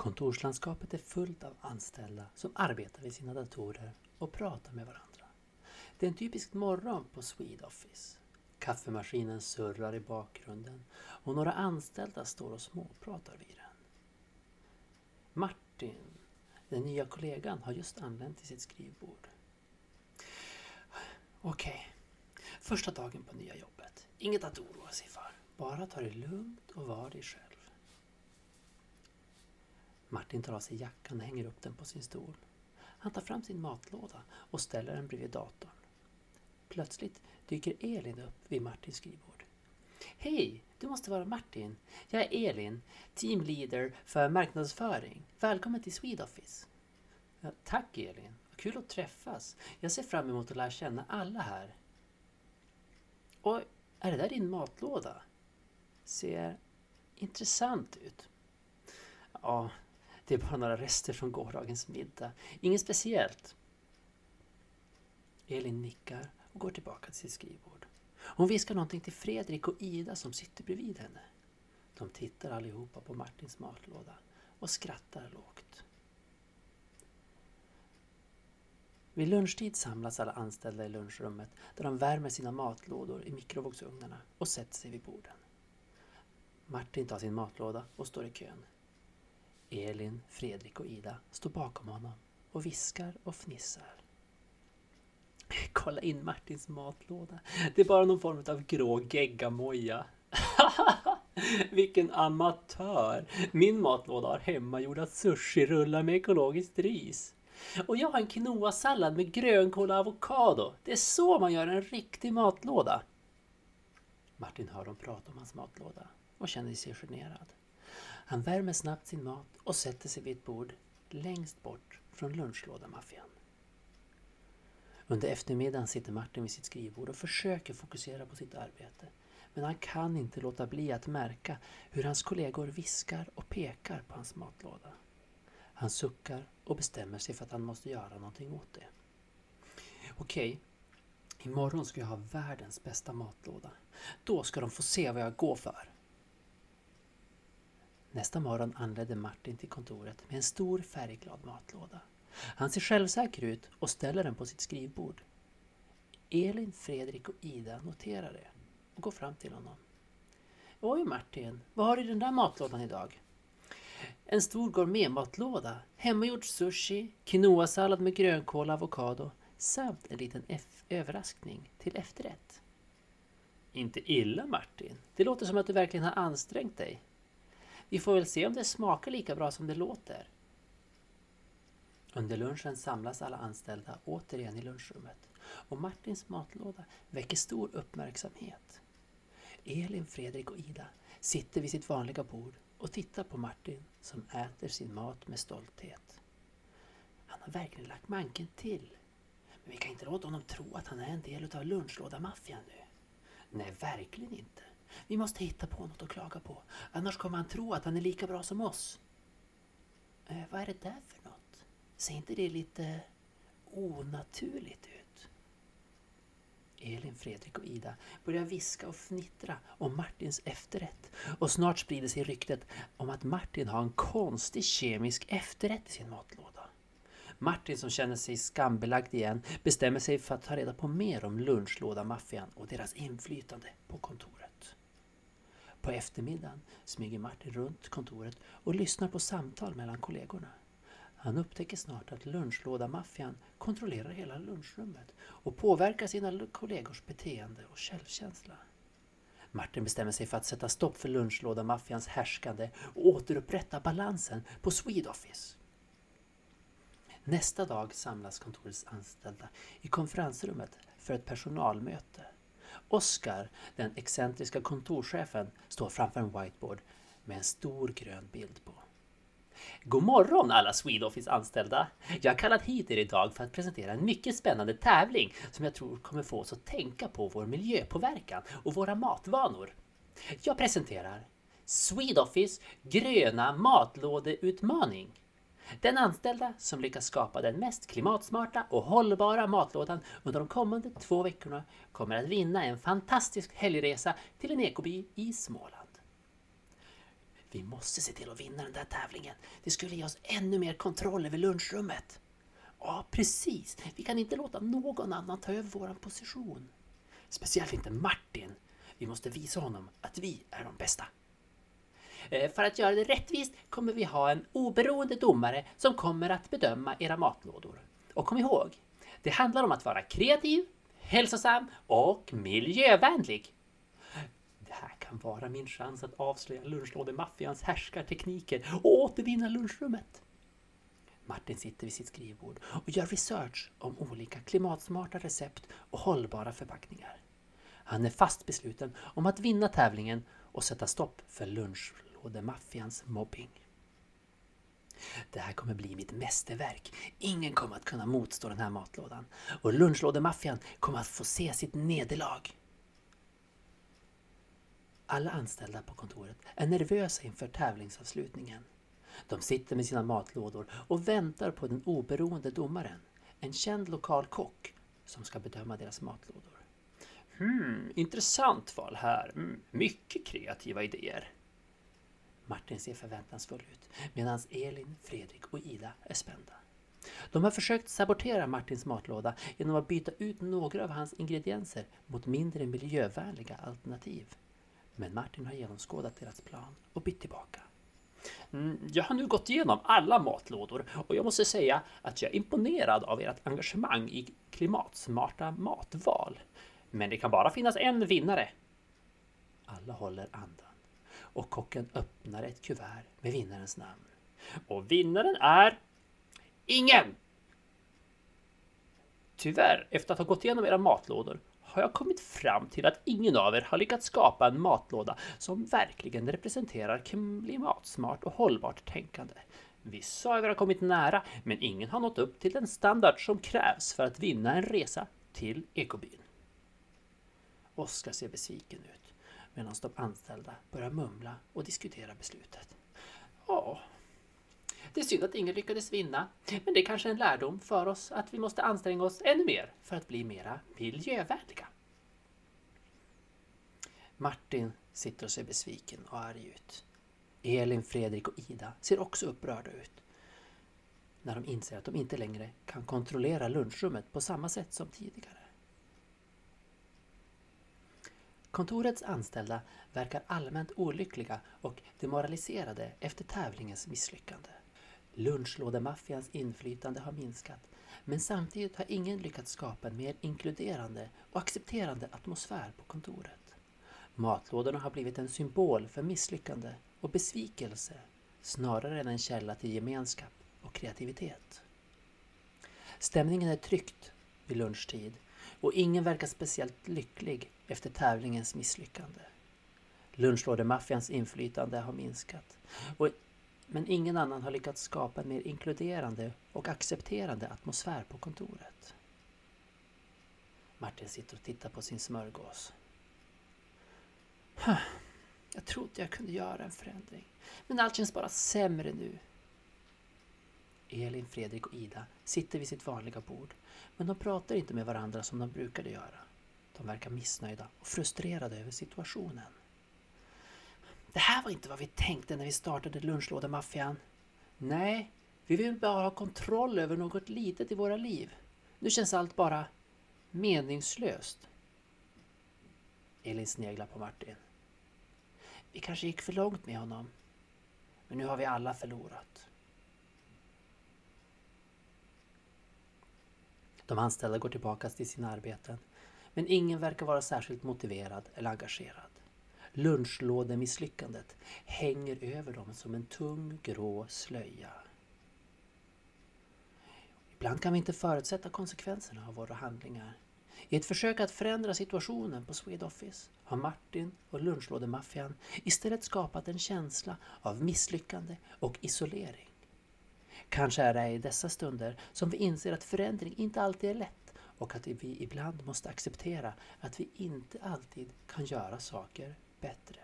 Kontorslandskapet är fullt av anställda som arbetar vid sina datorer och pratar med varandra. Det är en typisk morgon på Swedoffice. Kaffemaskinen surrar i bakgrunden och några anställda står och småpratar vid den. Martin, den nya kollegan, har just anlänt till sitt skrivbord. Okej, första dagen på nya jobbet. Inget att oroa sig för. Bara ta det lugnt och var dig själv. Martin tar av sig jackan och hänger upp den på sin stol. Han tar fram sin matlåda och ställer den bredvid datorn. Plötsligt dyker Elin upp vid Martins skrivbord. Hej, du måste vara Martin. Jag är Elin, teamleader för marknadsföring. Välkommen till Swedoffice. Ja, tack Elin, vad kul att träffas. Jag ser fram emot att lära känna alla här. Oj, är det där din matlåda? Ser intressant ut. Ja, det är bara några rester från gårdagens middag. Inget speciellt. Elin nickar och går tillbaka till sitt skrivbord. Hon viskar någonting till Fredrik och Ida som sitter bredvid henne. De tittar allihopa på Martins matlåda och skrattar lågt. Vid lunchtid samlas alla anställda i lunchrummet där de värmer sina matlådor i mikrovågsugnarna och sätter sig vid borden. Martin tar sin matlåda och står i kön. Elin, Fredrik och Ida står bakom honom och viskar och fnissar. Kolla in Martins matlåda. Det är bara någon form av grå geggamoja. Vilken amatör! Min matlåda har hemmagjorda sushirullar med ekologiskt ris. Och jag har en quinoa-sallad med grönkål och avokado. Det är så man gör en riktig matlåda. Martin hör dem prata om hans matlåda och känner sig generad. Han värmer snabbt sin mat och sätter sig vid ett bord längst bort från lunchlådamaffian. Under eftermiddagen sitter Martin vid sitt skrivbord och försöker fokusera på sitt arbete. Men han kan inte låta bli att märka hur hans kollegor viskar och pekar på hans matlåda. Han suckar och bestämmer sig för att han måste göra någonting åt det. Okej, imorgon ska jag ha världens bästa matlåda. Då ska de få se vad jag går för. Nästa morgon anlände Martin till kontoret med en stor färgglad matlåda. Han ser självsäker ut och ställer den på sitt skrivbord. Elin, Fredrik och Ida noterar det och går fram till honom. Oj Martin, vad har du i den där matlådan idag? En stor gourmetmatlåda, hemmagjord sushi, quinoa-sallad med grönkål och avokado samt en liten överraskning till efterrätt. Inte illa Martin, det låter som att du verkligen har ansträngt dig. Vi får väl se om det smakar lika bra som det låter. Under lunchen samlas alla anställda återigen i lunchrummet och Martins matlåda väcker stor uppmärksamhet. Elin, Fredrik och Ida sitter vid sitt vanliga bord och tittar på Martin som äter sin mat med stolthet. Han har verkligen lagt manken till. Men vi kan inte låta honom tro att han är en del av lunchlådamaffian nu. Nej, verkligen inte. Vi måste hitta på något att klaga på. Annars kommer han tro att han är lika bra som oss. Eh, vad är det där för något? Ser inte det lite onaturligt ut? Elin, Fredrik och Ida börjar viska och fnittra om Martins efterrätt och snart sprider sig ryktet om att Martin har en konstig kemisk efterrätt i sin matlåda. Martin som känner sig skambelagd igen bestämmer sig för att ta reda på mer om lunchlådamaffian och deras inflytande på kontoret. På eftermiddagen smyger Martin runt kontoret och lyssnar på samtal mellan kollegorna. Han upptäcker snart att lunchlådamaffian kontrollerar hela lunchrummet och påverkar sina kollegors beteende och självkänsla. Martin bestämmer sig för att sätta stopp för lunchlådamaffians härskande och återupprätta balansen på Swedoffice. Nästa dag samlas kontorets anställda i konferensrummet för ett personalmöte. Oskar, den excentriska kontorschefen, står framför en whiteboard med en stor grön bild på. God morgon alla Swedoffice anställda! Jag har kallat hit er idag för att presentera en mycket spännande tävling som jag tror kommer få oss att tänka på vår miljöpåverkan och våra matvanor. Jag presenterar Swedoffice gröna matlådeutmaning. Den anställda som lyckas skapa den mest klimatsmarta och hållbara matlådan under de kommande två veckorna kommer att vinna en fantastisk helgresa till en ekoby i Småland. Vi måste se till att vinna den där tävlingen. Det skulle ge oss ännu mer kontroll över lunchrummet. Ja, precis. Vi kan inte låta någon annan ta över vår position. Speciellt inte Martin. Vi måste visa honom att vi är de bästa. Eh, för att göra det rättvist kommer vi ha en oberoende domare som kommer att bedöma era matlådor. Och kom ihåg, det handlar om att vara kreativ, hälsosam och miljövänlig. Det här kan vara min chans att avslöja lunchlådemaffians härskartekniker och återvinna lunchrummet. Martin sitter vid sitt skrivbord och gör research om olika klimatsmarta recept och hållbara förpackningar. Han är fast besluten om att vinna tävlingen och sätta stopp för lunchlådemaffians mobbing. Det här kommer bli mitt mästerverk. Ingen kommer att kunna motstå den här matlådan. Och lunchlådemaffian kommer att få se sitt nederlag. Alla anställda på kontoret är nervösa inför tävlingsavslutningen. De sitter med sina matlådor och väntar på den oberoende domaren, en känd lokal kock som ska bedöma deras matlådor. Hmm, intressant val här. Mm, mycket kreativa idéer. Martin ser förväntansfull ut medan Elin, Fredrik och Ida är spända. De har försökt sabotera Martins matlåda genom att byta ut några av hans ingredienser mot mindre miljövänliga alternativ. Men Martin har genomskådat deras plan och bytt tillbaka. Mm, jag har nu gått igenom alla matlådor och jag måste säga att jag är imponerad av ert engagemang i klimatsmarta matval. Men det kan bara finnas en vinnare. Alla håller andan och kocken öppnar ett kuvert med vinnarens namn. Och vinnaren är ingen! Tyvärr, efter att ha gått igenom era matlådor har jag kommit fram till att ingen av er har lyckats skapa en matlåda som verkligen representerar klimatsmart och hållbart tänkande. Vissa av er har kommit nära, men ingen har nått upp till den standard som krävs för att vinna en resa till ekobyn. Oskar ser besviken ut medan de anställda börjar mumla och diskutera beslutet. Ja, det är synd att ingen lyckades vinna, men det är kanske en lärdom för oss att vi måste anstränga oss ännu mer för att bli mera miljövänliga. Martin sitter och ser besviken och arg ut. Elin, Fredrik och Ida ser också upprörda ut när de inser att de inte längre kan kontrollera lunchrummet på samma sätt som tidigare. Kontorets anställda verkar allmänt olyckliga och demoraliserade efter tävlingens misslyckande. Lunchlådemaffians inflytande har minskat, men samtidigt har ingen lyckats skapa en mer inkluderande och accepterande atmosfär på kontoret. Matlådorna har blivit en symbol för misslyckande och besvikelse snarare än en källa till gemenskap och kreativitet. Stämningen är tryckt vid lunchtid och ingen verkar speciellt lycklig efter tävlingens misslyckande. Lunchlådemaffians inflytande har minskat. Och, men ingen annan har lyckats skapa en mer inkluderande och accepterande atmosfär på kontoret. Martin sitter och tittar på sin smörgås. Jag trodde jag kunde göra en förändring, men allt känns bara sämre nu. Elin, Fredrik och Ida sitter vid sitt vanliga bord, men de pratar inte med varandra som de brukade göra. De verkar missnöjda och frustrerade över situationen. Det här var inte vad vi tänkte när vi startade lunchlådemaffian. Nej, vi vill bara ha kontroll över något litet i våra liv. Nu känns allt bara meningslöst. Elin sneglar på Martin. Vi kanske gick för långt med honom. Men nu har vi alla förlorat. De anställda går tillbaka till sina arbeten. Men ingen verkar vara särskilt motiverad eller engagerad. Lunchlådemisslyckandet hänger över dem som en tung grå slöja. Ibland kan vi inte förutsätta konsekvenserna av våra handlingar. I ett försök att förändra situationen på Swedoffice har Martin och lunchlådemaffian istället skapat en känsla av misslyckande och isolering. Kanske är det i dessa stunder som vi inser att förändring inte alltid är lätt och att vi ibland måste acceptera att vi inte alltid kan göra saker bättre.